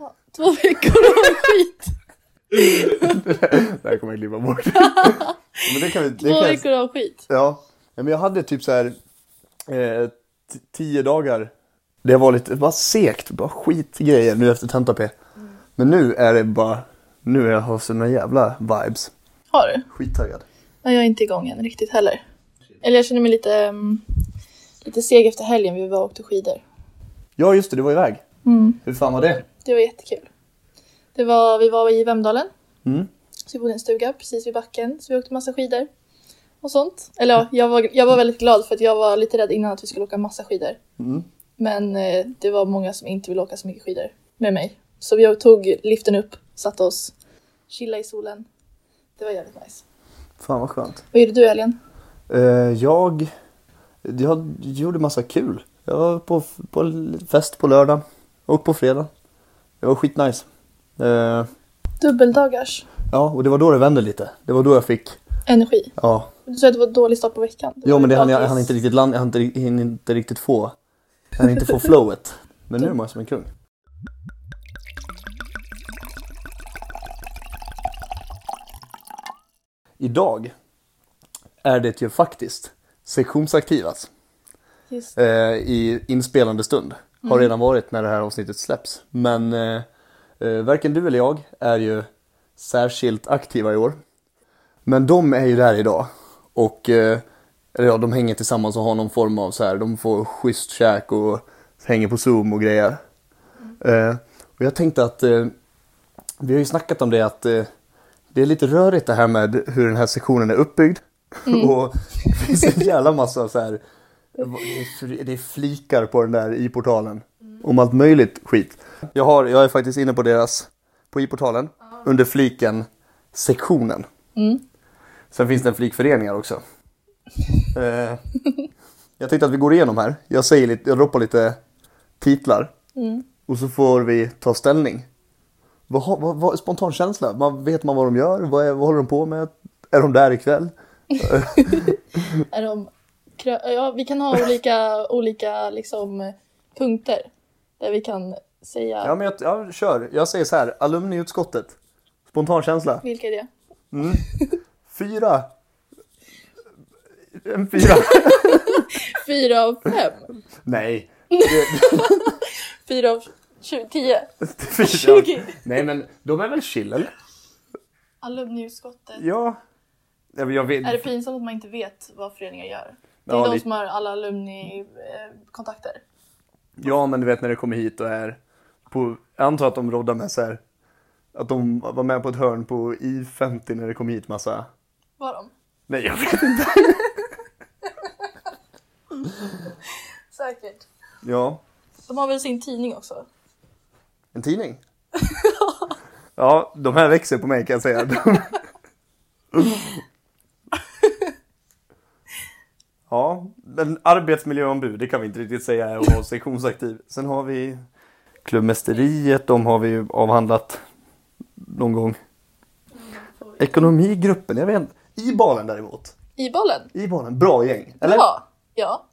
Jaha, två veckor av skit. det här kommer jag klippa bort. men det kan vi, det Två kan veckor av skit. ja. ja, men jag hade typ så här eh, tio dagar. Det var lite, bara segt, bara skitgrejer nu efter tenta P. Men nu är det bara, nu är jag har såna jävla vibes. Har du? Skittaggad. Nej, jag är inte igång än riktigt heller. Eller jag känner mig lite, mm, lite seg efter helgen. Vi var och åkte skidor. Ja just det, du var iväg. Mm. Hur fan var det? Det var jättekul. Det var, vi var i Vemdalen. Mm. Så vi bodde i en stuga precis vid backen. Så vi åkte massa skidor. Och sånt. Eller ja, jag var, jag var väldigt glad för att jag var lite rädd innan att vi skulle åka massa skidor. Mm. Men eh, det var många som inte ville åka så mycket skidor med mig. Så vi tog liften upp, satte oss, chilla i solen. Det var jävligt nice. Fan vad skönt. Vad gjorde du i helgen? Eh, jag, jag gjorde massa kul. Jag var på, på fest på lördag och på fredag. Det var skitnice. Eh, Dubbeldagars ja, och det var då det vände lite. Det var då jag fick, energi. ja. Du sa att det var dålig start på veckan. Jo men det hann jag, jag hann inte riktigt land, jag hann inte, hann inte riktigt få. Jag hann inte få flowet. Men nu är man som en kung. Idag är det ju faktiskt sektionsaktivas. Just. eh, i inspelande stund. Har redan varit när det här avsnittet släpps. Men eh, eh, varken du eller jag är ju särskilt aktiva i år. Men de är ju där idag. Och eh, ja, de hänger tillsammans och har någon form av så här, de får schysst käk och hänger på zoom och grejer. Eh, och jag tänkte att eh, vi har ju snackat om det att eh, det är lite rörigt det här med hur den här sektionen är uppbyggd. och det finns en jävla massa så här det är flikar på den där i-portalen. Om allt möjligt skit. Jag, har, jag är faktiskt inne på deras, på i-portalen, under fliken sektionen. Mm. Sen finns det en flik föreningar också. eh, jag tänkte att vi går igenom här. Jag säger lite, jag droppar lite titlar. Mm. Och så får vi ta ställning. Vad, vad, vad, spontan känsla? Man, vet man vad de gör? Vad, är, vad håller de på med? Är de där ikväll? Är de, ja, vi kan ha olika, olika liksom, punkter där vi kan säga Ja men jag, jag kör. Jag säger så här, alumniutskottet. Spontan känsla. vilka är det. Fyra. En fyra. Fyra av fem. Nej. Fyra av tjugo, tio. Tjugo. Nej men de är väl chill eller? Alumniutskottet. Ja. Jag vet. Är det pinsamt att man inte vet vad föreningar gör? Det är Ja, de lite. som har alla alumni-kontakter. Ja men du vet när det kommer hit och är på, jag antar att de roddar med så här. Att de var med på ett hörn på I50 när det kom hit massa. Var de? Nej jag vet inte. Säkert. Ja. De har väl sin tidning också? En tidning? Ja, de här växer på mig kan jag säga. De... Ja, men arbetsmiljöombud, det kan vi inte riktigt säga är att vara sektionsaktiv. Sen har vi klubbmästeriet, de har vi ju avhandlat någon gång. Ekonomigruppen, jag vet inte. I-balen däremot. I bollen? I-balen, bra gäng. Eller? Ja. ja.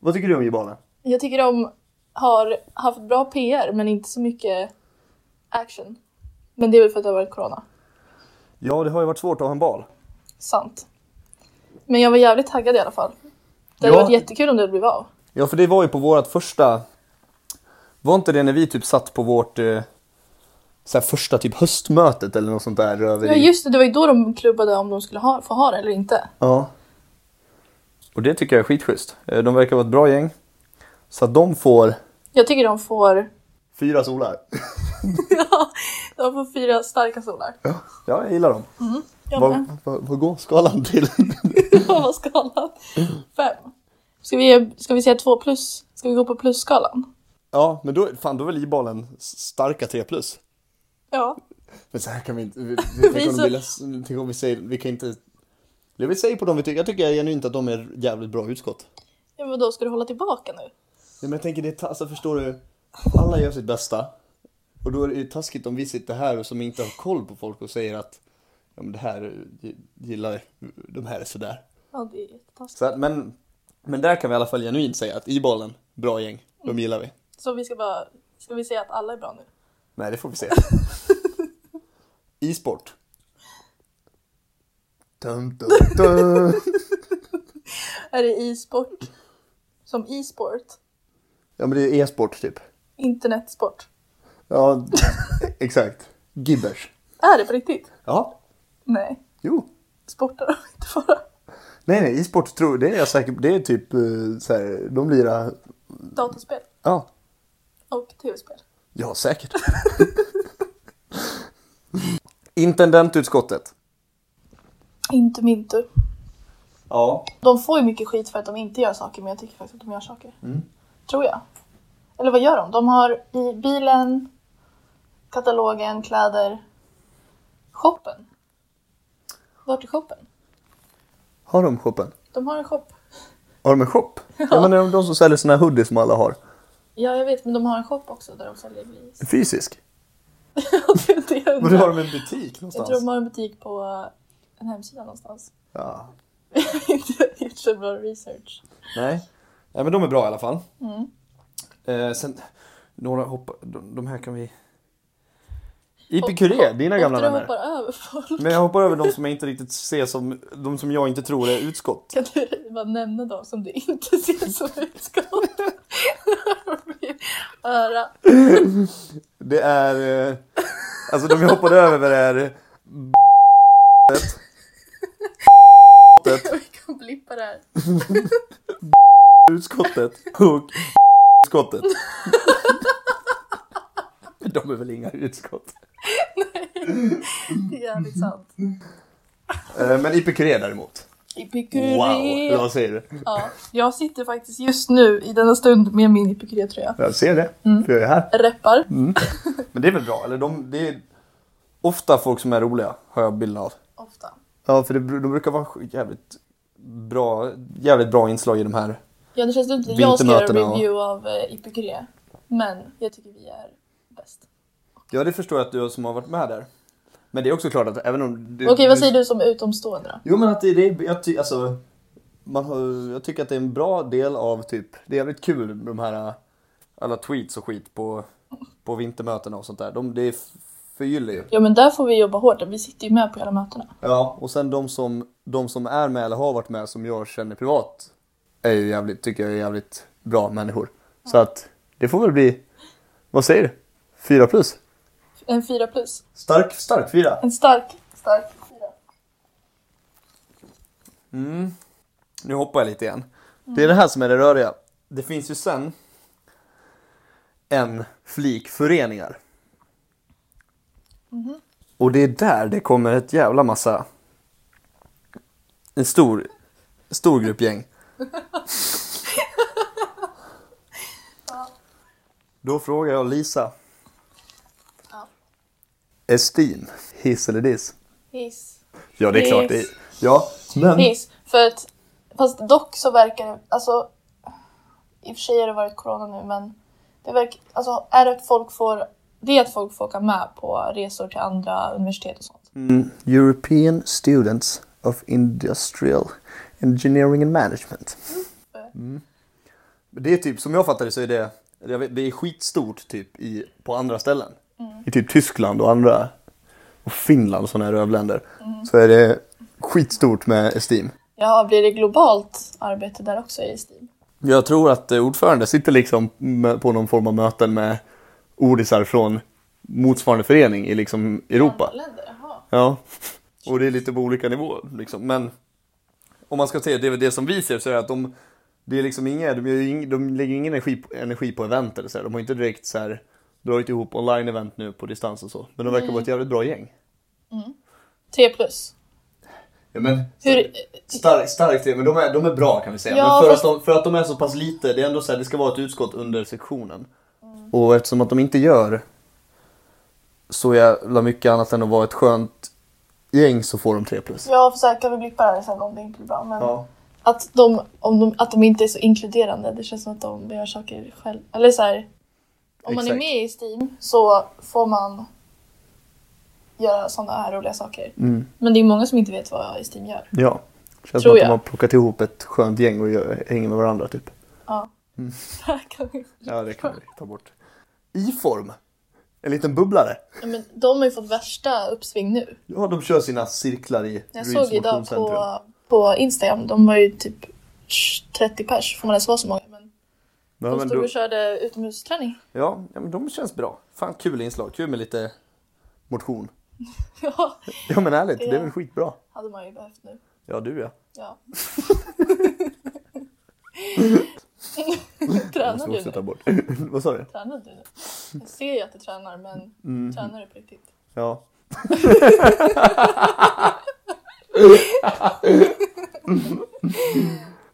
Vad tycker du om I-balen? Jag tycker de har haft bra PR men inte så mycket action. Men det är väl för att det har varit corona. Ja, det har ju varit svårt att ha en bal. Sant. Men jag var jävligt taggad i alla fall. Det hade Ja. varit jättekul om det blev av. Ja, för det var ju på vårt första... Var inte det när vi typ satt på vårt eh, så första typ höstmötet eller något sånt där? Över Ja just det, det var ju då de klubbade om de skulle ha, få ha det eller inte. Ja. Och det tycker jag är skitschysst. Eh, De verkar vara ett bra gäng. Så att de får Jag tycker de får, fyra solar. ja, de får fyra starka solar. Ja, jag gillar dem. Jag Vad, med. vad, vad går skalan till? Vad var skalan? Fem. Ska vi, ska vi säga två plus? Ska vi gå på plusskalan? ja, men då, fan, då är väl i-balen starka 3 plus. Ja. Men så här kan vi inte... Vi, vi, om så- vill, tänk om vi säger... Vi kan inte... Det vi säger på dem vi tycker. Jag tycker genuint att de är jävligt bra utskott. ja men då ska du hålla tillbaka nu? Ja, men jag tänker det är alltså förstår du, alla gör sitt bästa. Och då är det taskigt om vi sitter här och som inte har koll på folk och säger att ja men det här gillar, de här är sådär. Ja det är jättetaskigt. Så att, men, men där kan vi i alla fall genuint säga att i bollen, bra gäng, de gillar vi. Så vi ska bara, ska vi säga att alla är bra nu? Nej, det får vi se. E-sport. Dun, dun, dun. Är det e-sport? Som e-sport? Ja, men det är e-sport typ. Internetsport? Ja, exakt. Gibbers. Är det på riktigt? Ja, Nej. jo. Sportar de inte bara? Nej, nej, e-sport tror det är jag säker på. Det är typ eh, så här, de lirar, Dataspel? ja, Och tv-spel? ja säkert. Intendentutskottet. Inte Mintu. Ja. De får ju mycket skit för att de inte gör saker, men jag tycker faktiskt att de gör saker. Tror jag. Eller vad gör de? De har i bilen, katalogen, kläder, shoppen. Vart är shoppen? Har de shoppen? De har en shop. Har de en shop? Ja, men är de de som säljer såna här hoodies som alla har. Ja, jag vet, men de har en shop också där de säljer gris. Fysisk? det inte jag Men har de en butik Jag någonstans? tror de har en butik på en hemsida någonstans. Ja. inte gjort så bra research. Nej. Nej men de är bra i alla fall. Mm. Eh, sen, några hoppar, de, de här kan vi... Ipicuré, dina gamla vänner. hoppar över folk. Men jag hoppar över de som jag inte riktigt ser som, de som jag inte tror är utskott. Kan du bara nämna dem som du inte ser som utskott? Öra. Det är, eh, alltså de jag hoppade över är Vi kan blippa det här. utskottet och utskottet. De är väl inga utskott. Det är jävligt sant. Eh, Men Ipicuré däremot. Epicuré. Wow, vad säger du? Ja, jag sitter faktiskt just nu i denna stund med min Epicuré-tröja. Jag ser det, Mm. för jag är här. Reppar. Men det är väl bra, eller de, det är ofta folk som är roliga, har jag bilden av. Ofta. Ja, för det, de brukar vara jävligt bra, jävligt bra inslag i de här. Ja, det känns att jag ska göra och- review av eh, Epicuré. Men jag tycker vi är. Ja, det förstår jag att du som har varit med där. Men det är också klart att även om... Det, Okej, vad säger du som utomstående då? Jo, men att det, det är, jag, ty, alltså, man har, jag tycker att det är en bra del av typ, det är jävligt kul med de här alla tweets och skit på, på vintermötena och sånt där. De, det f- förgyller ju. Ja, men där får vi jobba hårt. Vi sitter ju med på hela mötena. Ja, och sen de som, de som är med eller har varit med som jag känner privat är ju jävligt, tycker jag är jävligt bra människor. Så att det får väl bli, vad säger du? Fyra plus? En fyra plus. Stark, stark fyra. En stark, stark fyra. Mm. Nu hoppar jag lite igen. Det är det här som är det röriga. Det finns ju sen en flik föreningar. Och det är där det kommer ett jävla massa, en stor, stor grupp gäng. Då frågar jag Lisa. Esteem, hiss eller diss? Hiss. Ja det är klart det är, ja men Hiss. För att, fast dock så verkar det, alltså i och för sig har det varit corona nu men det verkar, alltså är det att folk får, det är att folk får åka med på resor till andra universitet och sånt. Mm, European Students of Industrial Engineering and Management. Mm. Men Det är typ, som jag fattar det så är det, det är skitstort typ i, på andra ställen. I typ Tyskland och andra, och Finland och sådana här rövländer. Så är det skitstort med Esteem. Ja, blir det globalt arbete där också i Steam? Jag tror att eh, ordförande sitter liksom på någon form av möten med ordisar från motsvarande förening i liksom Europa. Länder. Ja, och det är lite på olika nivåer liksom. Men om man ska se det, det som vi ser så är det att de, det är liksom inga, de, de lägger ingen energi, energi på event eller så här. De har inte direkt så här dragit ihop online-event nu på distans och så. Men de verkar vara ett jävligt bra gäng. Tre plus. Ja, men Hur, starkt, starkt men de är, de är bra kan vi säga. Ja, men för, fast- att de, för att de är så pass lite, det är ändå så här, det ska vara ett utskott under sektionen. Och eftersom att de inte gör så jävla mycket annat än att vara ett skönt gäng så får de 3 plus. ja, för så här kan vi blippa det här sen om det inte blir bra. Men Ja. att, de, om de, att de inte är så inkluderande, det känns som att de gör saker själv. Eller så här, om man är med i Steam så får man göra sådana här roliga saker. Mm. Men det är många som inte vet vad Steam gör. Ja. Känns Tror som att de har plockat ihop ett skönt gäng och gör, hänger med varandra typ. Ja. Mm. Här kan vi... Ja, det kan vi ta bort. I-form. En liten bubblare. Ja, men de har ju fått värsta uppsving nu. Ja, de kör sina cirklar i Jag Ryds såg idag på, på Instagram, de var ju typ 30 pers, får man ens vara så många? Ja, de stod då, och körde utomhusträning. ja, ja, men de känns bra. Fan, kul inslag. Kul med lite motion. Ja, Ja, men ärligt. Det är väl skitbra. hade man ju behövt nu. Ja, du ja. Ja. Tränar du ta nu? bort. Vad sa du? Tränar du nu? Jag ser ju att du tränar, men Mm. tränar du på riktigt? Ja.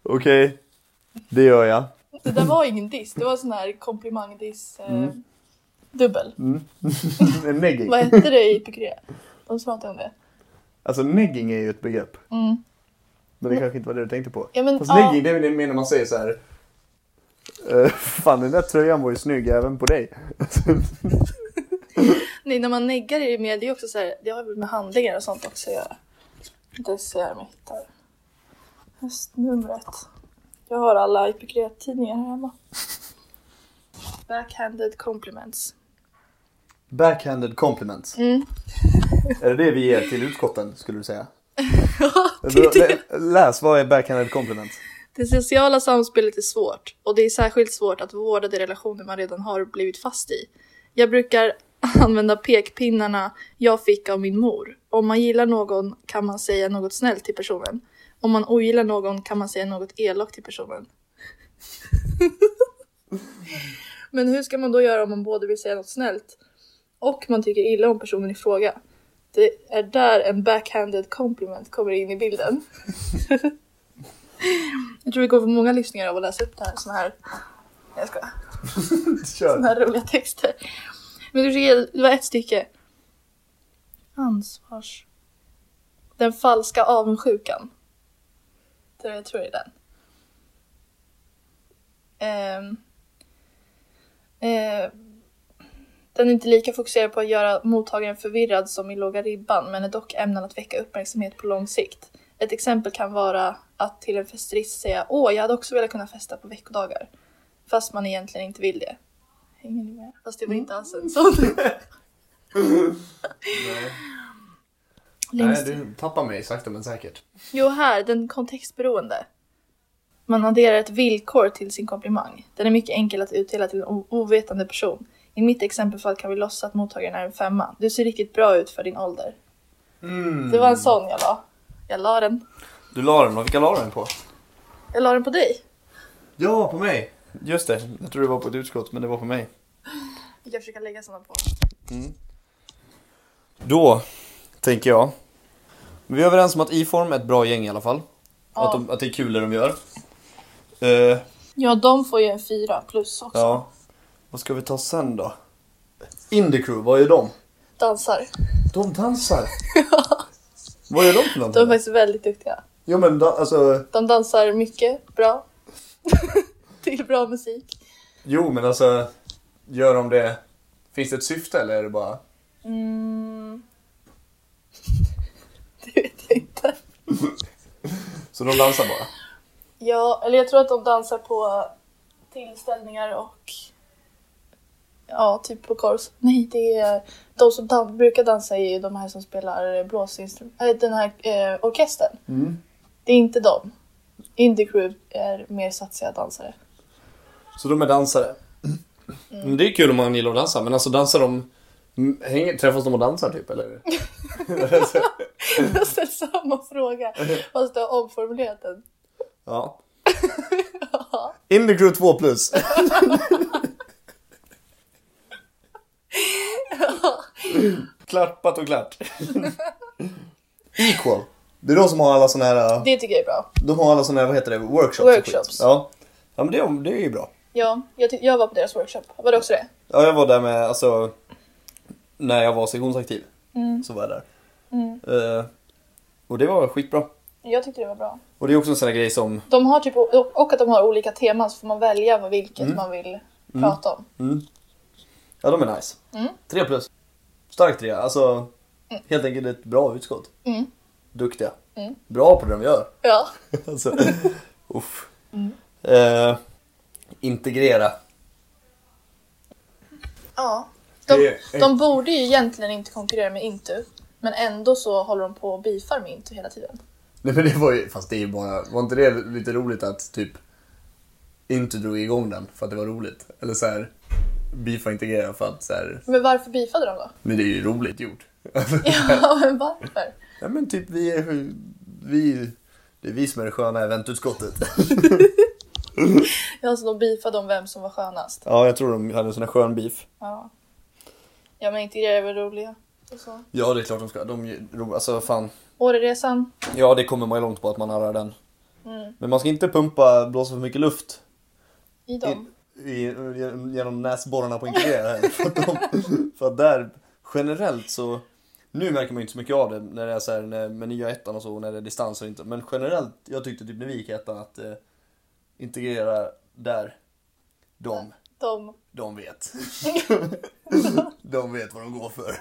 Okej, det gör jag. Det där var ingen diss, det var sån här komplimangdiss. Eh, Mm. Dubbel. En negging. Vad hette det i Pykré? De pratade om det. Alltså negging är ju ett begrepp. Mm. Men det kanske inte var det du tänkte på. Ja, men, Fast ja, negging det är väl mer när man säger så här. "Eh, fan den där tröjan var ju snygg även på dig. nej, när man neggar är det mer, det är också så här, det har väl med handlingar och sånt också att göra. Det ser jag jag hittar. Höstnumret. Jag har alla Epikret-tidningar här hemma. Backhanded compliments. Backhanded compliments. Mm. Är det det vi ger till utskotten skulle du säga? det är det. Lä- Läs, vad är backhanded compliments? Det sociala samspelet är svårt och det är särskilt svårt att vårda de relationer man redan har blivit fast i. Jag brukar använda pekpinnarna jag fick av min mor. Om man gillar någon kan man säga något snällt till personen. Om man ogillar någon kan man säga något elakt till personen. Men hur ska man då göra om man både vill säga något snällt och man tycker illa om personen i fråga? Det är där en backhanded compliment kommer in i bilden. Jag tror vi kommer få många lyssningar av att läsa upp det här, såna här, jag Kör. såna här roliga texter. Men du ser, det var ett stycke. Ansvars... Den falska avundsjukan. Det jag tror det är den. Ehm. Eh, den är inte lika fokuserad på att göra mottagaren förvirrad som i låga ribban men är dock ämnad att väcka uppmärksamhet på lång sikt. Ett exempel kan vara att till en festerist säga Åh, jag hade också velat kunna festa på veckodagar. Fast man egentligen inte vill det. Hänger ni med? Fast det var inte alls en sån. Nej. Längst. Nej, du tappar mig sakta men säkert. Jo, här, den kontextberoende. Man adderar ett villkor till sin komplimang. Den är mycket enkel att utdela till en ovetande person. I mitt exempelfall kan vi låtsas att mottagaren är en femma. Du ser riktigt bra ut för din ålder. Mm. Det var en sån jag la. Jag la den. Du la den, och vilka la du den på? Jag la den på dig. Ja, på mig. Just det, jag tror det var på ett utskott men det var på mig. Vi kan försöka lägga såna på. Då tänker jag. Vi är överens om att I-form är ett bra gäng i alla fall. Ja. Att, de, att det är kul det de gör. Eh, Ja, de får ju en fyra plus också. ja. Vad ska vi ta sen då? Indie Crew, vad gör de? Dansar. De dansar. vad gör de för De är någonting? faktiskt väldigt duktiga. Jo men da, alltså, De dansar mycket bra. Till bra musik. jo men alltså. Gör de det? Finns det ett syfte eller är det bara? Mm. Det vet jag inte. Så de dansar bara? Ja, eller jag tror att de dansar på tillställningar och ja, typ på kors. Nej, det är de som dan- brukar dansa är ju de här som spelar blåsinstrument, äh, den här eh, orkestern. Mm. Det är inte dem. Indie Crew är mer satsiga dansare. Så de är dansare? Men det är kul om man gillar att dansa, men alltså dansar de... Hänger, träffas de och dansar typ eller? Jag har ställt samma fråga fast du har omformulerat den. ja. Indie Crew 2 plus. Klappat och klart. Equal. Det är de som har alla såna här, Det tycker jag är bra. de har alla såna här, vad heter det, workshops? Workshops. Ja. Ja men det, är- det är ju bra. Ja, jag, jag var på deras workshop. Var det också det? Ja jag var där med, alltså, när jag var sektionsaktiv. Mm. Så var jag där. Mm. Eh, och det var skitbra. Jag tyckte det var bra. Och det är också en sån här grej som, De har typ, och att de har olika teman så får man välja vad- vilket Mm. man vill prata om. mm. ja de är nice. Mm. Tre plus. Stark trea, alltså helt enkelt ett bra utskott. Mm. Duktiga. Mm. Bra på det de gör. Ja. alltså, uff. Mm. Eh, integrera. Ja. De, de borde ju egentligen inte konkurrera med Intu. Men ändå så håller de på och beefar Intu hela tiden. Nej men det var ju, fast det är ju bara, var inte det lite roligt att typ inte drog igång den för att det var roligt? Eller så här, Beefa integrera för att så här, Men varför beefade de då? men det är ju roligt gjort. Ja, men varför? ja men typ vi är, vi, det är vi som är det sköna eventutskottet. Ja, så de beefade om vem som var skönast. ja jag tror de hade en sån här skön beef. Ja. Ja, men integrera är väl roliga. Och så. Ja det är klart de ska, de, alltså fan. Åreresan. Ja det kommer man ju långt på att man harrar den. Mm. Men man ska inte pumpa, blåsa för mycket luft I dem. i, i, genom näsborrarna på här. för, att de, för att där, generellt så, nu märker man ju inte så mycket av det när det är så här, när, med nya ettan och så, när det är distans och inte. Men generellt, jag tyckte typ när vi gick ettan att eh, integrera där, de, De. De vet. de vet vad de går för.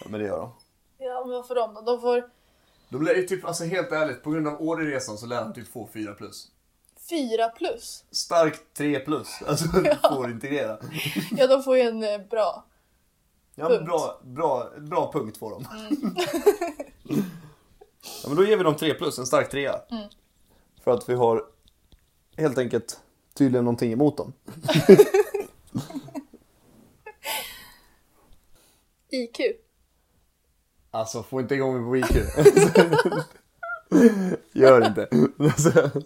ja, men det gör de. Ja, men vad får de då? De får De lär ju typ, alltså helt ärligt, på grund av Åreresan så lär de typ få 4 plus. fyra plus. Starkt 3 plus, alltså får integrera. Ja, de får ju en eh, bra. Ja Punkt. bra, bra, bra punkt får de. ja men då ger vi dem 3 plus, en stark trea. Mm. För att vi har helt enkelt tydligen någonting emot dem. IQ. Alltså få inte igång mig på IQ. Gör inte.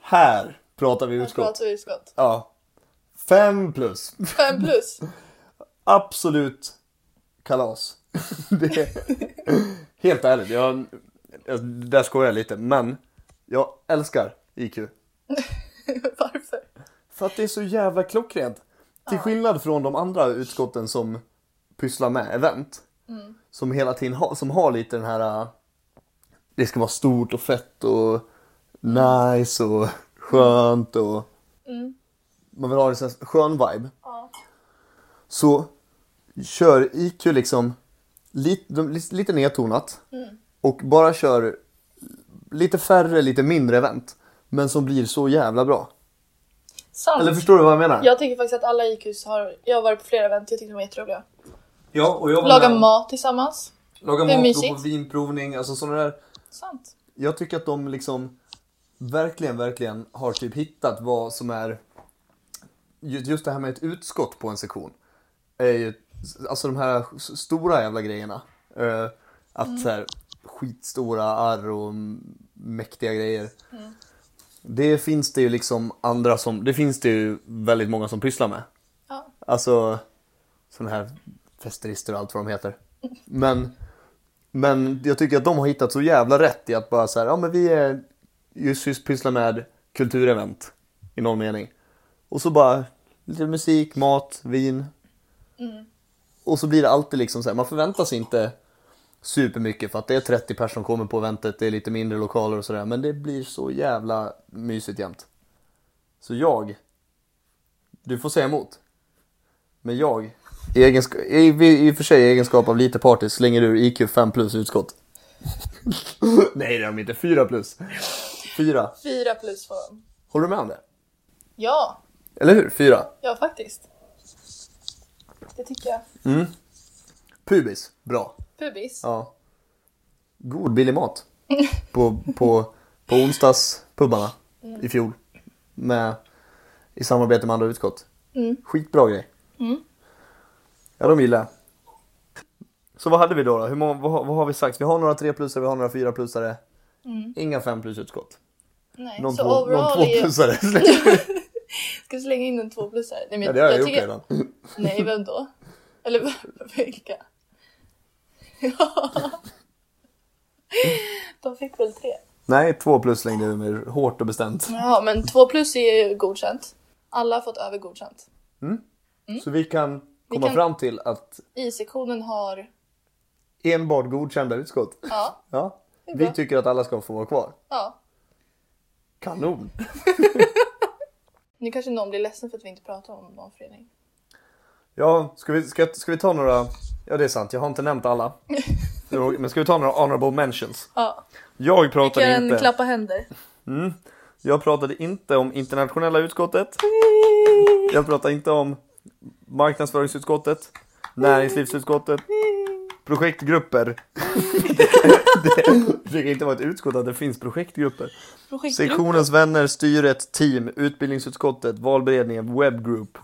Här pratar vi utskott. Pratar vi utskott. Ja. 5 plus. Fem plus. Absolut kalas. Det är, helt ärligt, jag, jag, där skojar jag lite, men jag älskar IQ. Varför? För att det är så jävla klockrent. Till skillnad från de andra utskotten som pysslar med event. Som hela tiden har, som har lite den här, äh, det ska vara stort och fett och nice och skönt och man vill ha en skön vibe. Ja. Så kör IQ liksom lite, lite nedtonat och bara kör lite färre, lite mindre event. Men som blir så jävla bra. Sant. Eller förstår du vad jag menar? Jag tycker faktiskt att alla IQs har... Jag har varit på flera event, jag tyckte de var jätteroliga. Ja, och jag var Laga med- mat tillsammans. Laga mat, gå mysigt. på vinprovning, alltså sådana där. Sant. Jag tycker att de liksom verkligen, verkligen har typ hittat vad som är ju- just det här med ett utskott på en sektion. Är ju, alltså de här stora jävla grejerna. Eh, att så här, skitstora arr och mäktiga grejer. Det finns det ju liksom andra som, det finns det ju väldigt många som pysslar med. Ja. Alltså sådana här festerister och allt vad de heter. Men, men jag tycker att de har hittat så jävla rätt i att bara så här, ja men vi är just, just pysslar med kulturevent i någon mening. Och så bara lite musik, mat, vin. Och så blir det alltid liksom så här, man förväntar sig inte supermycket för att det är 30 personer som kommer på eventet, det är lite mindre lokaler och sådär. Men det blir så jävla mysigt jämt. Så jag, du får säga emot. Men jag, i, egensk- i, i och för sig i egenskap av lite party, slänger ur IQ 5 plus utskott. Nej det är de inte, 4 plus. 4. Fyra plus får de. Håller du med om det? Ja, Eller hur? 4. ja faktiskt. Det tycker jag. Pubis, bra. Pubis. Ja. God billig mat. På, på, på onsdagspubbarna i fjol. Med, I samarbete med andra utskott. Skitbra grej. Ja, de gillar jag. Så vad hade vi då? då? Hur många, vad, har- vad har vi sagt? Vi har några 3 plusare, vi har några 4 plusare. Inga 5 plus utskott. Nej, Någon så 2 någon overall två är... plusare. Ska vi slänga in en tvåplussare? Nej, men ja, det har jag, gjort tycker- redan. Nej, vem då? Eller vilka? Ja. De fick väl tre. Nej, 2 plus slängde jag med hårt och bestämt. Ja, men två plus är ju godkänt. Alla har fått över godkänt. Så vi kan komma kan- fram till att I-sektionen har... enbart godkända utskott. Ja, Ja. Vi tycker att alla ska få vara kvar. ja. Kanon. Nu kanske någon blir ledsen för att vi inte pratar om någon förening. Ja, ska vi, ska, ska vi ta några... Ja, det är sant. Jag har inte nämnt alla. Men ska vi ta några honorable mentions? Ja, Jag vi pratade kan inte... klappa händer. Jag pratade inte om internationella utskottet. Jag pratar inte om marknadsföringsutskottet, näringslivsutskottet, projektgrupper. det, det kan inte vara ett utskott att det finns projektgrupper. Projektgrupp. Sektionens vänner, styret, team, utbildningsutskottet, valberedningen, webbgroup,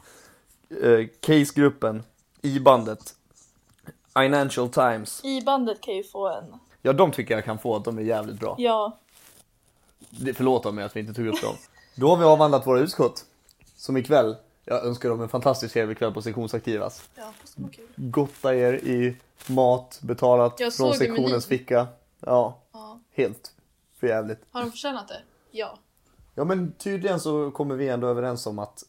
eh, casegruppen, i-bandet, Financial Times. I bandet kan ju få en. Ja, de tycker jag kan få att de är jävligt bra. Ja. Det, förlåt mig att vi inte tog upp dem. Då har vi avhandlat våra utskott. Som ikväll, jag önskar dem en fantastisk trevlig kväll på sektionsaktivas. Ja, fast det var kul. Gotta er i mat betalat Jag från såg i sektionens menyn. ficka. Ja, Ja. helt för jävligt. Har de förtjänat det? Ja. Ja men tydligen så kommer vi ändå överens om att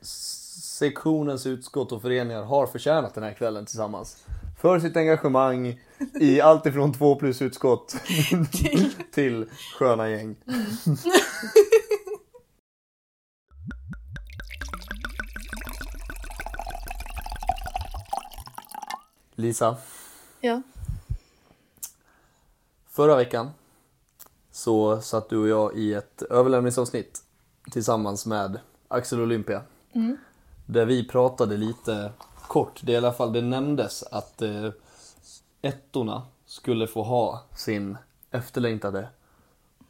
sektionens utskott och föreningar har förtjänat den här kvällen tillsammans. För sitt engagemang i allt ifrån två plus utskott Till. till sköna gäng. Lisa, Ja. förra veckan så satt du och jag i ett överlämningsavsnitt tillsammans med Axel Olympia. Där vi pratade lite kort, det är i alla fall det nämndes att eh, ettorna skulle få ha sin efterlängtade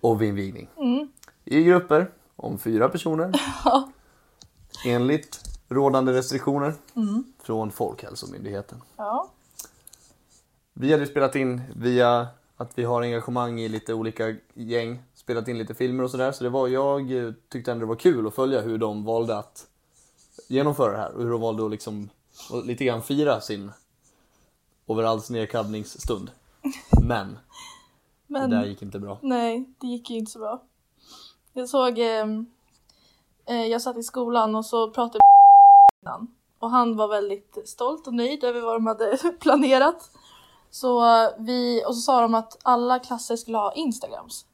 ovinvigning. I grupper om fyra personer. Enligt rådande restriktioner från Folkhälsomyndigheten. Ja. Vi hade spelat in via att vi har engagemang i lite olika gäng, spelat in lite filmer och sådär. Så det var, jag tyckte ändå det var kul att följa hur de valde att genomföra det här och hur de valde att liksom och lite grann fira sin overalls nedkaddningsstund. Men Men det där gick inte bra. nej, det gick ju inte så bra. Jag såg, ehm, eh, jag satt i skolan och så pratade innan. Och han var väldigt stolt och nöjd över vad de hade planerat. Så eh, vi, och så sa de att alla klasser skulle ha Instagrams.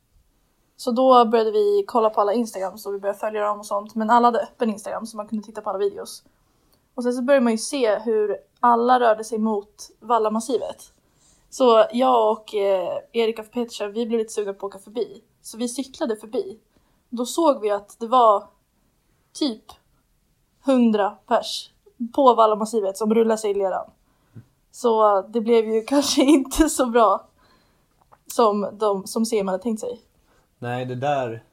Så då började vi kolla på alla Instagrams och vi började följa dem och sånt. Men alla hade öppen Instagram så man kunde titta på alla videos. Och sen så började man ju se hur alla rörde sig mot Vallamassivet. Så jag och eh, Erika Petersson, vi blev lite sugna på att åka förbi. Så vi cyklade förbi. Då såg vi att det var typ 100 pers på Vallamassivet som rullade sig i leran. Så det blev ju kanske inte så bra som, de, som CM hade tänkt sig. Nej, det där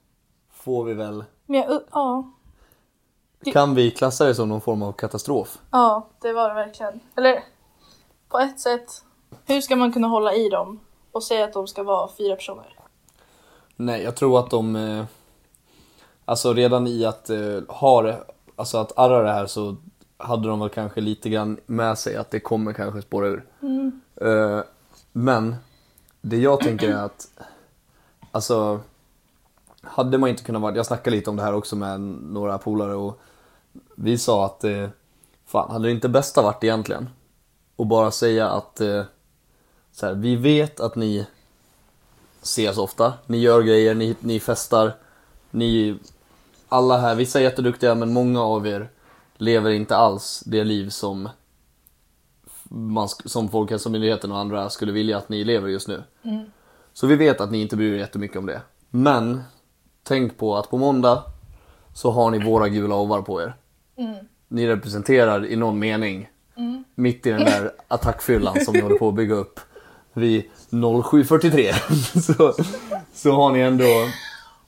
får vi väl. Men jag, ja, Kan vi klassa det som någon form av katastrof? ja, det var det verkligen. Eller på ett sätt, hur ska man kunna hålla i dem och säga att de ska vara fyra personer? Nej, jag tror att de... Eh, alltså redan i att eh, ha det, alltså att arra det här så hade de väl kanske lite grann med sig att det kommer kanske spåra ur. Eh, men det jag tänker är att, alltså, hade man inte kunnat vara, jag snackade lite om det här också med några polare och vi sa att, eh, fan hade det inte bästa varit egentligen? Och bara säga att, eh, så här, vi vet att ni ses ofta, ni gör grejer, ni, ni festar, ni, alla här, vissa är jätteduktiga men många av er lever inte alls det liv som man, som Folkhälsomyndigheten och andra skulle vilja att ni lever just nu. Så vi vet att ni inte bryr er jättemycket om det. Men tänk på att på måndag så har ni våra gula ovar på er. Ni representerar i någon mening mitt i den där attackfyllan som ni håller på att bygga upp vid 07.43 så, så har ni ändå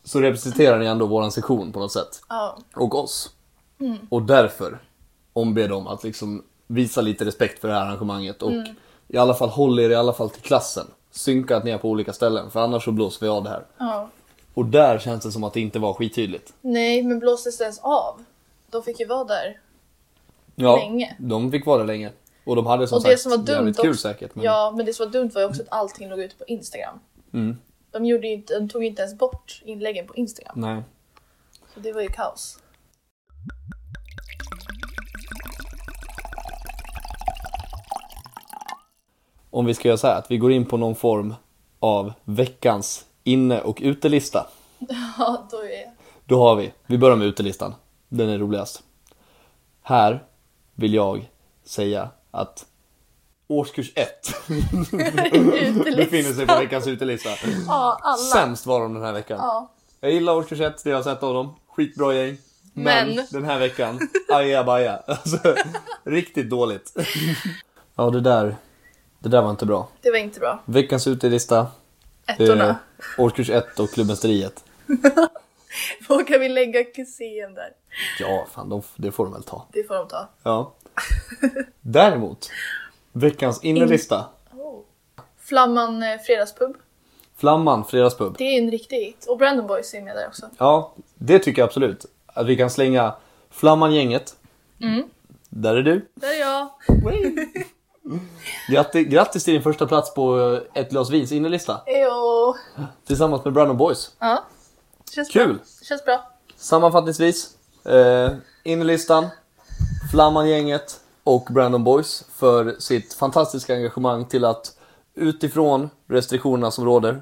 så representerar ni ändå våran sektion på något sätt Ja. och oss. Och därför omber dem att liksom visa lite respekt för det här arrangemanget och i alla fall håll er i alla fall till klassen. Synka att ni är på olika ställen för annars så blåser vi av det här. ja. Och där känns det som att det inte var skittydligt. Nej, men blåstes det ens av? De fick ju vara där. Ja, Länge. de fick vara där länge. Och de hade som Och det sagt som var dumt jävligt kul också- säkert. Men... Ja, men det som var dumt var ju också att allting låg ute på Instagram. Mm. De, gjorde inte, de tog ju inte ens bort inläggen på Instagram. Nej. Så det var ju kaos. Om vi ska göra så här att vi går in på någon form av veckans inne och utelista. Ja, då är Då har vi, vi börjar med utelistan. Den är roligast. Här vill jag säga att årskurs 1 befinner sig på veckans utelista. Ja, alla. Sämst var de den här veckan. Ja. Jag gillar årskurs 1, det jag har sett av dem. Skitbra gäng. Men, Men- den här veckan, ajabaja. Alltså, riktigt dåligt. ja, det där, det där var inte bra. Det var inte bra. Veckans utelista, Ettorna. eh, årskurs 1 och klubbmästeriet. Vågar vi lägga kusén där? Ja, fan, de, det får de väl ta. Det får de ta. Ja. Däremot, veckans innelista. Flamman eh, fredagspub. Flamman, fredagspub. Det är en riktig hit. Och Brandon Boys är med där också. Ja, det tycker jag absolut. Att vi kan slänga Flamman-gänget. Där är du. Där är jag. Grattis, grattis till din första plats på eh, ett glas vins innelista. Ejo. Tillsammans med Brandon Boys. Ja. Känns Kul. Bra. Känns bra. Sammanfattningsvis, eh, innerlistan, Flamman-gänget och Brandon Boys för sitt fantastiska engagemang till att utifrån restriktionerna som råder Gjort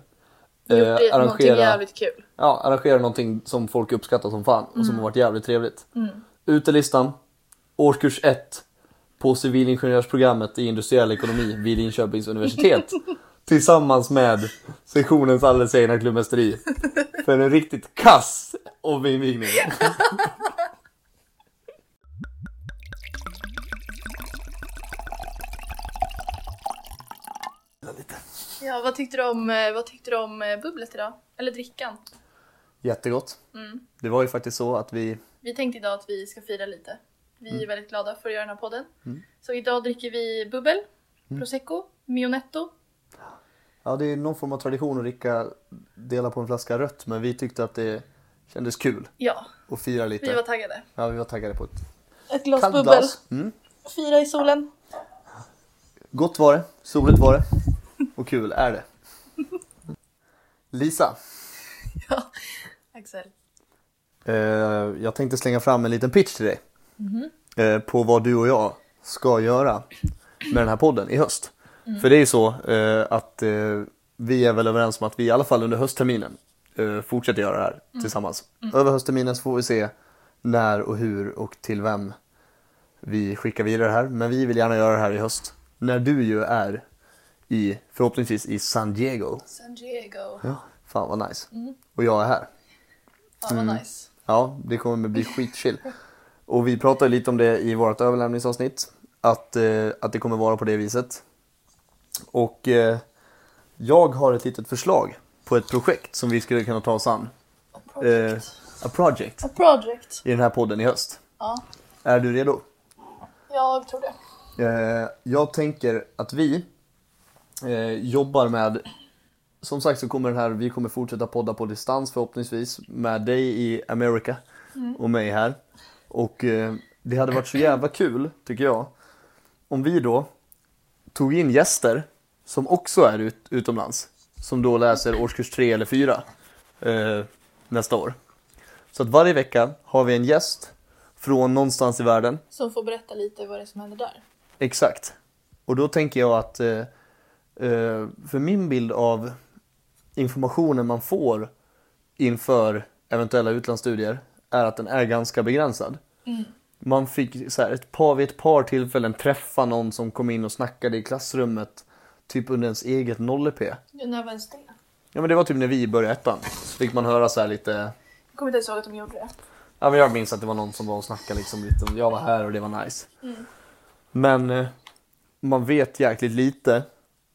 det någonting arrangera, jävligt kul. ja, arrangera någonting som folk uppskattar som fan och som har varit jävligt trevligt. Utelistan, årskurs 1 på civilingenjörsprogrammet i industriell ekonomi vid Linköpings universitet. Tillsammans med sektionens alldeles egna klubbmästeri. För en riktigt kass ominvigning. Ja, vad tyckte du om, eh, vad tyckte du om eh, bubblet idag? Eller drickan? Jättegott. Det var ju faktiskt så att vi, Vi tänkte idag att vi ska fira lite. Vi är väldigt glada för att göra den här podden. Så idag dricker vi bubbel, prosecco, mionetto. Ja det är någon form av tradition att dricka, dela på en flaska rött men vi tyckte att det kändes kul Ja, att fira lite. vi var taggade. Ja, vi var taggade på ett Ett glas kallt bubbel, glas. Mm. fira i solen. Gott var det, soligt var det och kul är det. Lisa, Ja, Axel. eh, jag tänkte slänga fram en liten pitch till dig. Eh, på vad du och jag ska göra med den här podden i höst. För det är ju så eh, att eh, vi är väl överens om att vi i alla fall under höstterminen eh, fortsätter göra det här tillsammans. Över höstterminen så får vi se när och hur och till vem vi skickar vidare det här. Men vi vill gärna göra det här i höst. När du ju är i, förhoppningsvis i San Diego. San Diego. Ja, fan vad nice. Och jag är här. Fan vad nice. Ja, det kommer bli skitchill. Och vi pratade lite om det i vårt överlämningsavsnitt. Att, eh, att det kommer vara på det viset. Och eh, jag har ett litet förslag på ett projekt som vi skulle kunna ta oss an. A Eh, project. a project A project. i den här podden i höst. Ja, Är du redo? jag tror det. Eh, jag tänker att vi eh, jobbar med som sagt så kommer den här, vi kommer fortsätta podda på distans förhoppningsvis med dig i America och mig här. Och eh, det hade varit så jävla kul, tycker jag, om vi då tog in gäster som också är ut, utomlands. Som då läser årskurs 3 eller 4 eh, nästa år. Så att varje vecka har vi en gäst från någonstans i världen Som får berätta lite vad det är som händer där. Exakt. Och då tänker jag att eh, eh, för min bild av informationen man får inför eventuella utlandsstudier är att den är ganska begränsad. Man fick så här, ett par, vid ett par tillfällen träffa någon som kom in och snackade i klassrummet typ under ens eget 0P. Ja, när var ens det? Ja men det var typ när vi började ettan. Så fick man höra så här lite Jag kommer inte ens ihåg att de gjorde det. Ja men jag minns att det var någon som var och snackade liksom lite om, jag var här och det var nice. Men eh, man vet jäkligt lite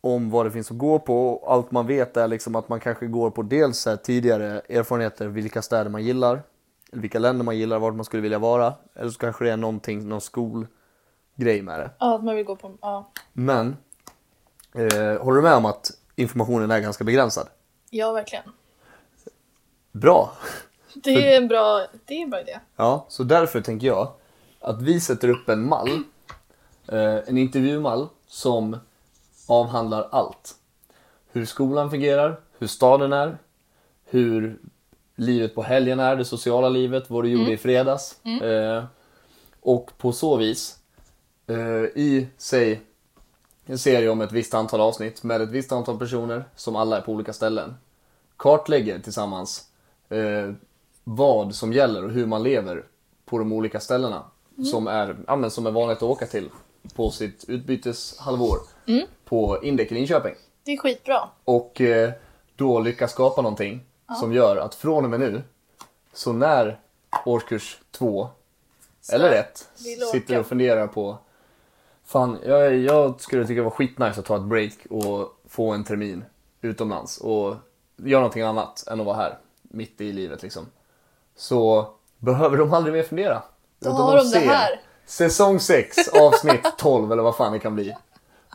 om vad det finns att gå på allt man vet är liksom att man kanske går på dels så tidigare erfarenheter, vilka städer man gillar, vilka länder man gillar, vart man skulle vilja vara. Eller så kanske det är någonting, någon skolgrej med det. Ja, att man vill gå på... Ja, Men, eh, håller du med om att informationen är ganska begränsad? ja verkligen. Bra! Det är en bra, det är en bra idé. Ja, så därför tänker jag att vi sätter upp en mall, eh, en intervjumall som avhandlar allt. Hur skolan fungerar, hur staden är, hur livet på helgen är, det sociala livet, vad du gjorde i fredags. Eh, och på så vis, eh, i, säg, en serie om ett visst antal avsnitt med ett visst antal personer som alla är på olika ställen. Kartlägger tillsammans eh, vad som gäller och hur man lever på de olika ställena som, är, ja, som är vanligt att åka till på sitt utbyteshalvår på Indek i Linköping. Det är skitbra. Och eh, då lyckas skapa någonting som gör att från och med nu, så när årskurs två eller ett sitter och funderar på Fan, jag, jag skulle tycka det var skitnice att ta ett break och få en termin utomlands och göra någonting annat än att vara här mitt i livet liksom. Så behöver de aldrig mer fundera. Då Utan har de det ser här. Säsong 6, avsnitt 12 eller vad fan det kan bli.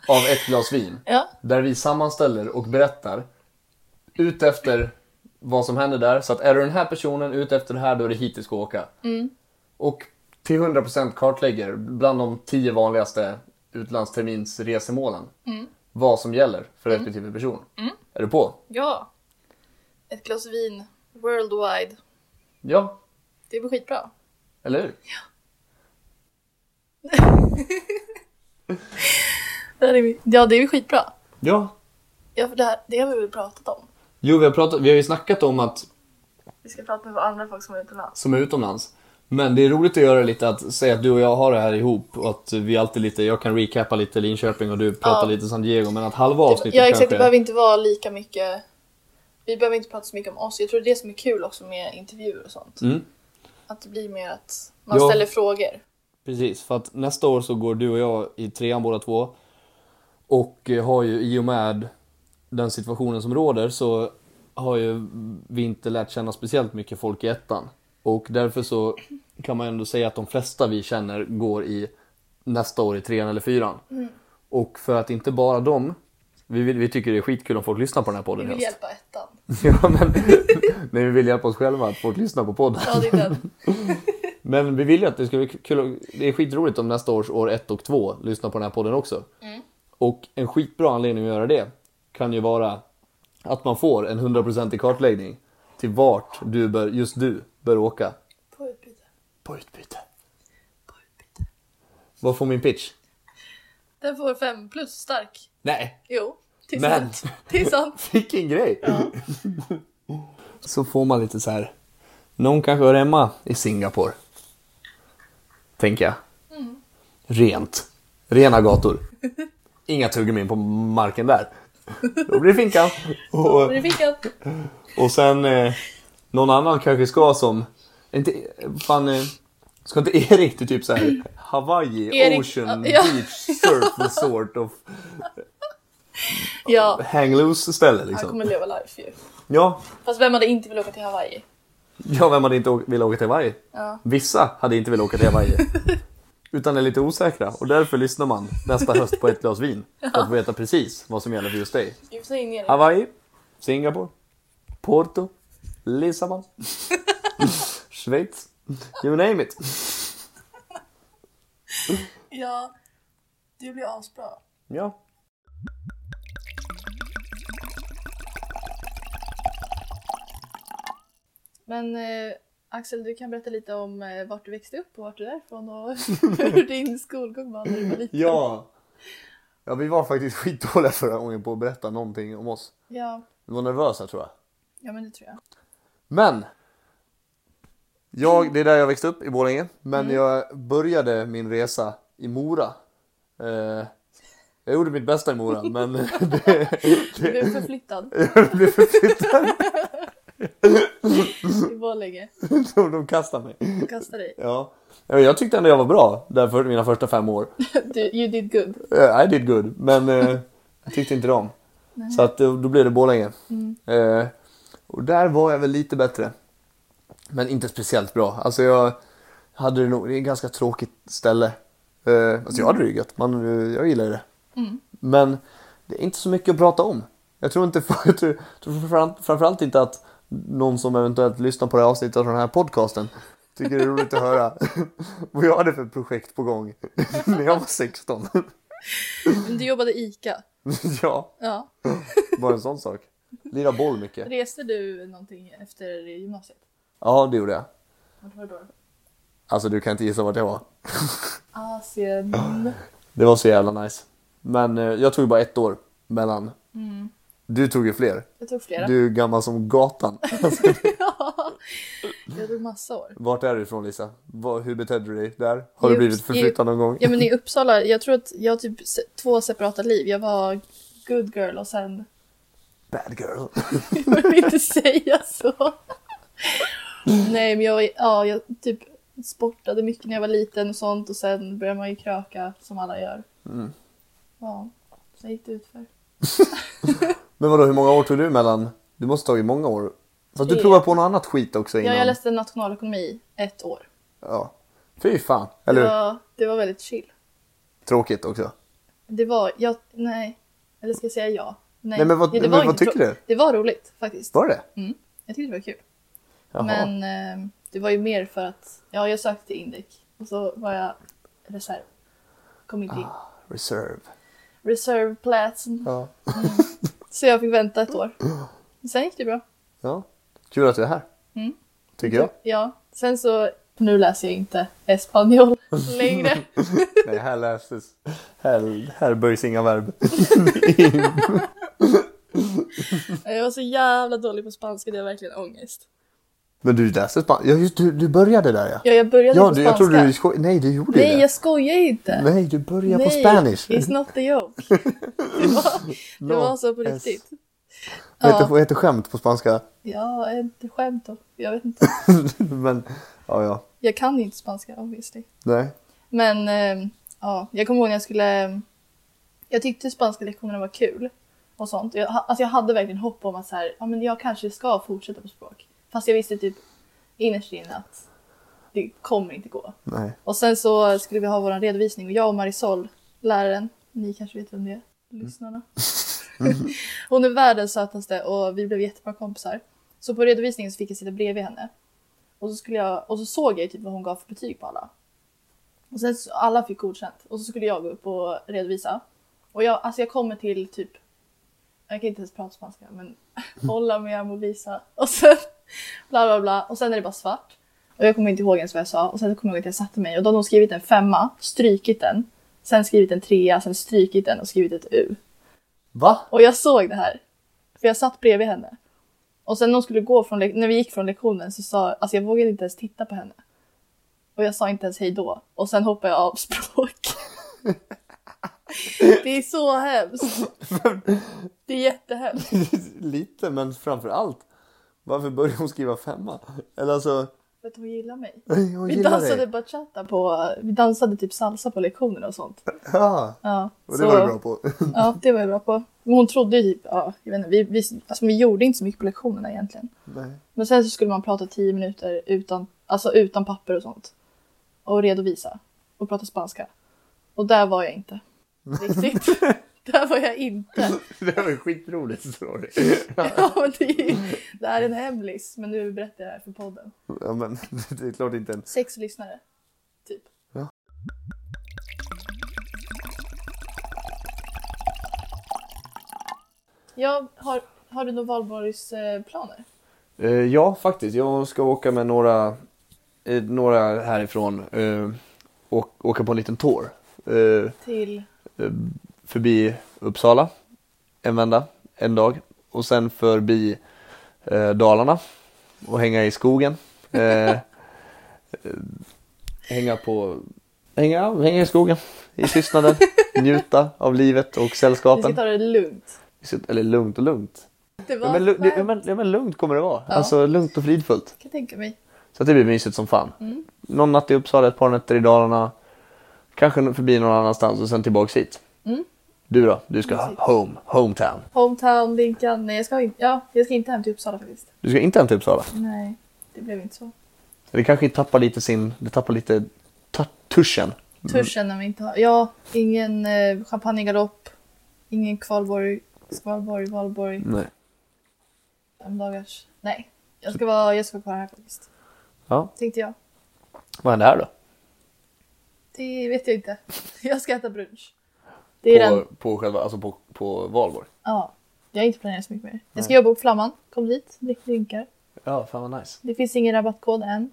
Av ett glas vin. Ja. Där vi sammanställer och berättar ut efter vad som händer där. Så att är du den här personen ut efter det här, då är det hit du ska åka. Och till 100% kartlägger bland de 10 vanligaste utlandsterminsresemålen vad som gäller för respektive person. Är du på? Ja. Ett glas vin worldwide. Ja, Det blir skitbra. eller hur? Det är, ja, det är ju skitbra. Ja. Ja, för det, här, det har vi väl pratat om. Jo, vi har, pratat, vi har ju snackat om att Vi ska prata med andra folk som är utomlands. som är utomlands. Men det är roligt att göra lite att säga att du och jag har det här ihop och att vi alltid lite, jag kan recappa lite Linköping och du pratar Ja. lite San Diego men att halva avsnittet Ja, exakt. kanske... Det behöver inte vara lika mycket... Vi behöver inte prata så mycket om oss. Jag tror det är det som är kul också med intervjuer och sånt. Mm. Att det blir mer att man Ja. ställer frågor. Precis, för att nästa år så går du och jag i trean båda två. Och har ju i och med den situationen som råder så har ju vi inte lärt känna speciellt mycket folk i ettan. Och därför så kan man ändå säga att de flesta vi känner går i nästa år i trean eller fyran. Och för att inte bara dem, vi, vill, vi tycker det är skitkul om folk lyssnar på den här Vi podden vill helst. hjälpa ettan. Ja, men, men vi vill hjälpa oss själva att folk lyssnar på podden. Ja, det är den. Men vi vill ju att det ska bli kul. Det är skitroligt om nästa års år 1 och 2 lyssnar på den här podden också. Och en skitbra anledning att göra det kan ju vara att man får en 100% i kartläggning till vart du bör, just du bör åka På utbyte. på utbyte. På utbyte. Vad får min pitch? Den får fem plus stark. Nej, Jo, det är Men- sant. Det är sant. vilken grej! Så får man lite så här. Någon kanske hör hemma i Singapore. Tänker jag. Rent. Rena gator. Inga tuggummin på marken där. Då blir det finkan. Och, Det fick jag. och sen eh, någon annan kanske ska som, inte, fan, eh, ska inte Erik till typ så här Hawaii, Erik- Ocean, ja. Beach, Surf Resort och Ja, hang loose ställe han liksom. kommer leva life ju. Ja, Fast vem hade inte velat åka till Hawaii? ja, vem hade inte velat åka till Hawaii? Ja. Vissa hade inte velat åka till Hawaii. Utan är lite osäkra och därför lyssnar man nästa höst på ett glas vin. För att få veta precis vad som gäller för just dig. Hawaii, Singapore, Porto, Lissabon, Schweiz, you name it. Ja, det blir asbra. Ja. Men eh, Axel, du kan berätta lite om eh, vart du växte upp och vart du är ifrån och hur din skolgång var när du var liten. Ja. Ja, vi var faktiskt skitdåliga förra gången på att berätta någonting om oss. Ja, Vi var nervösa tror jag. ja men det tror jag. Men! Jag, det är där jag växte upp, i Borlänge. Men jag började min resa i Mora. Eh, jag gjorde mitt bästa i Mora, men det, Du blev förflyttad jag blev förflyttad. i Borlänge. De, de kastade mig. och kastade dig. Ja. Ja, Jag tyckte ändå jag var bra där för mina första fem år. Du, you did good. I did good, men eh, jag tyckte inte om. Så att då blev det Borlänge. Eh, och där var jag väl lite bättre. Men inte speciellt bra. Alltså jag hade det nog, det är ett ganska tråkigt ställe. Eh, alltså jag hade det gött, man, eh, jag gillar det. Men det är inte så mycket att prata om. Jag tror inte, jag tror, tror framförallt, inte att någon som eventuellt lyssnar på det här avsnittet av den här podcasten tycker det är roligt att höra vad jag hade för projekt på gång när jag var 16. Men du jobbade ICA. ja, Ja. bara en sån sak. Lira boll mycket. Reste du någonting efter gymnasiet? Ja, det gjorde jag. Vart var det då? Alltså du kan inte gissa vart jag var. Asien. Det var så jävla nice. Men eh, jag tog ju bara ett år mellan. Du tog ju fler. Jag tog flera. Du är gammal som gatan. ja. Jag tog massa år. Vart är du ifrån Lisa? Vad, hur betedde du dig där? Har du I blivit Upps- förflyttad någon gång? Ja men i Uppsala, jag tror att jag har typ två separata liv. Jag var good girl och sen, Bad girl. jag vill inte säga så. Nej men jag, ja, jag typ sportade mycket när jag var liten och sånt och sen började man ju kröka som alla gör. Mm. Ja, sen gick det utför. Men vadå, hur många år tog du mellan? Du måste ha tagit många år. Fast du provade på något annat skit också innan. Ja, jag läste nationalekonomi ett år. Ja. Fy fan. Eller hur? var, det var väldigt chill. Tråkigt också. Det var, jag, nej. Eller ska jag säga ja? Nej, men vad- Ja, men vad tycker du? Det var roligt faktiskt. Var det Mm, jag tyckte det var kul. Jaha. Men eh, det var ju mer för att, ja jag sökte till Indec och så var jag reserv. Kom inte in. Reserve. Reservplatsen. Ja. Så jag fick vänta ett år. Men Sen gick det bra. ja. Kul att du är här. Mm. Tycker jag. Ja. Sen så, nu läser jag inte espanjol längre. Nej, här läses. Här, här böjs inga verb. jag var så jävla dålig på spanska, det var verkligen ångest. Men du läste spanska. Ja, just du, du började där ja. Ja, jag började Ja, på du, jag spanska. trodde du. Nej, du gjorde Nej, det. jag skojar inte. Nej, du började på Nej, Spanish. It's not a joke. det var, det No, var så på riktigt. Vad heter, Ja. heter skämt på spanska? Ja, inte skämt då. Jag vet inte. Men, ja, ja. Jag kan inte spanska obviously. Nej. Men eh, ja, jag kommer ihåg när jag skulle... Jag tyckte spanska lektionerna var kul och sånt. Jag, alltså jag hade verkligen hopp om att så här, ja, men jag kanske ska fortsätta på språk. Fast jag visste typ innerst inne att det kommer inte gå. Nej. Och sen så skulle vi ha vår redovisning och jag och Marisol, läraren, ni kanske vet vem det är, lyssnarna. Hon är världens sötaste och vi blev jättebra kompisar. Så på redovisningen så fick jag sitta bredvid henne. Och så, skulle jag, och så såg jag typ vad hon gav för betyg på alla. Och sen så, alla fick godkänt. Och så skulle jag gå upp och redovisa. Och jag, alltså jag kommer till typ, jag kan inte ens prata spanska men hålla med amo visa. Och sen bla bla bla. Och sen är det bara svart. Och jag kommer inte ihåg ens vad jag sa. Och sen kommer jag ihåg att jag satte mig och då hade hon skrivit en femma, strykit den. Sen skrivit en trea, sen strykit den och skrivit ett U. Va? Och jag såg det här. För jag satt bredvid henne. Och sen när, hon skulle gå från när vi gick från lektionen så sa alltså jag vågade inte ens titta på henne. Och jag sa inte ens hej då. Och sen hoppade jag av språk. Det är så hemskt. Det är jättehemskt. Lite, men framför allt. Varför började hon skriva femma? Eller alltså, För att hon gillar mig. hon Vi gillar dansade dig. bachata på, vi dansade typ salsa på lektioner och sånt. Ja, Ja, och det så- var du bra på. Ja, det var jag bra på. Men hon trodde ju typ, ja, jag vet inte, vi, vi, alltså vi gjorde inte så mycket på lektionerna egentligen. Nej. Men sen så skulle man prata tio minuter utan, alltså utan papper och sånt. Och redovisa. Och prata spanska. Och där var jag inte. Riktigt. där var jag inte. Det var en skitrolig story. Ja, men det, är, ju- det här är en hemlis. Men nu berättar jag det här för podden. Ja, men det är klart inte en... Sex lyssnare. Typ. Ja. Jag har, har du några valborgsplaner? Eh, ja, faktiskt. Jag ska åka med några, eh, några härifrån eh, och åka på en liten tour. Till? Förbi Uppsala en vända, en dag. Och sen förbi eh, Dalarna och hänga i skogen. Eh, eh, hänga på, hänga, hänga i skogen i tystnaden, njuta av livet och Vi ska sällskapen. ta det lugnt. Eller lugnt och lugnt. Det var Ja, men, lu- det, ja, men, ja, men lugnt kommer det vara. Ja. Alltså lugnt och fridfullt. kan jag tänka mig. Så att det blir mysigt som fan. Mm. Någon natt i Uppsala, ett par nätter i Dalarna. Kanske förbi någon annanstans och sen tillbaks hit. Mm. Du då? Du ska Mysigt. home, hometown. Hometown, Linkan. Nej, jag ska, inte, ja, jag ska inte hem till Uppsala faktiskt. Du ska inte hem till Uppsala. Nej, det blev inte så. Det kanske tappar lite sin, det tappar lite ta- tuschen. Törsen när vi inte har... Ja, ingen eh, champagnegalopp. Ingen kvalborg, skvalborg, valborg. Nej. Fem dagars. Nej, jag ska vara, jag ska vara kvar här faktiskt. Ja, Tänkte jag. vad händer här då? Det vet jag inte. Jag ska äta brunch. Det är På, den. på själva, alltså på, på valborg? Ja. Jag har inte planerat så mycket mer. Jag ska jobba på Flamman. Kom dit, drick drinkar. Ja, fan vad nice. Det finns ingen rabattkod än.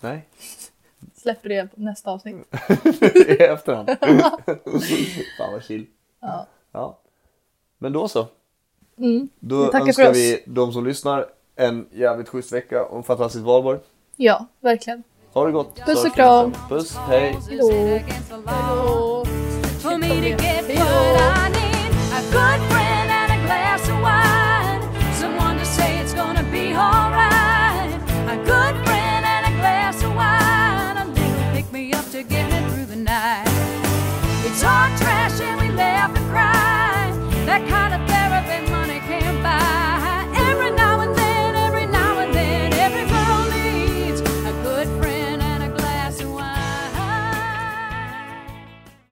Nej, Släpper det på nästa avsnitt. i efterhand. fan vad chill. Ja. Ja. Men då så. Mm. Då önskar vi de som lyssnar en jävligt schysst vecka och en fantastisk valborg. ja, verkligen. Ha det gott. Puss och kram. Puss, hej. Hejdå. Hejdå. Hejdå.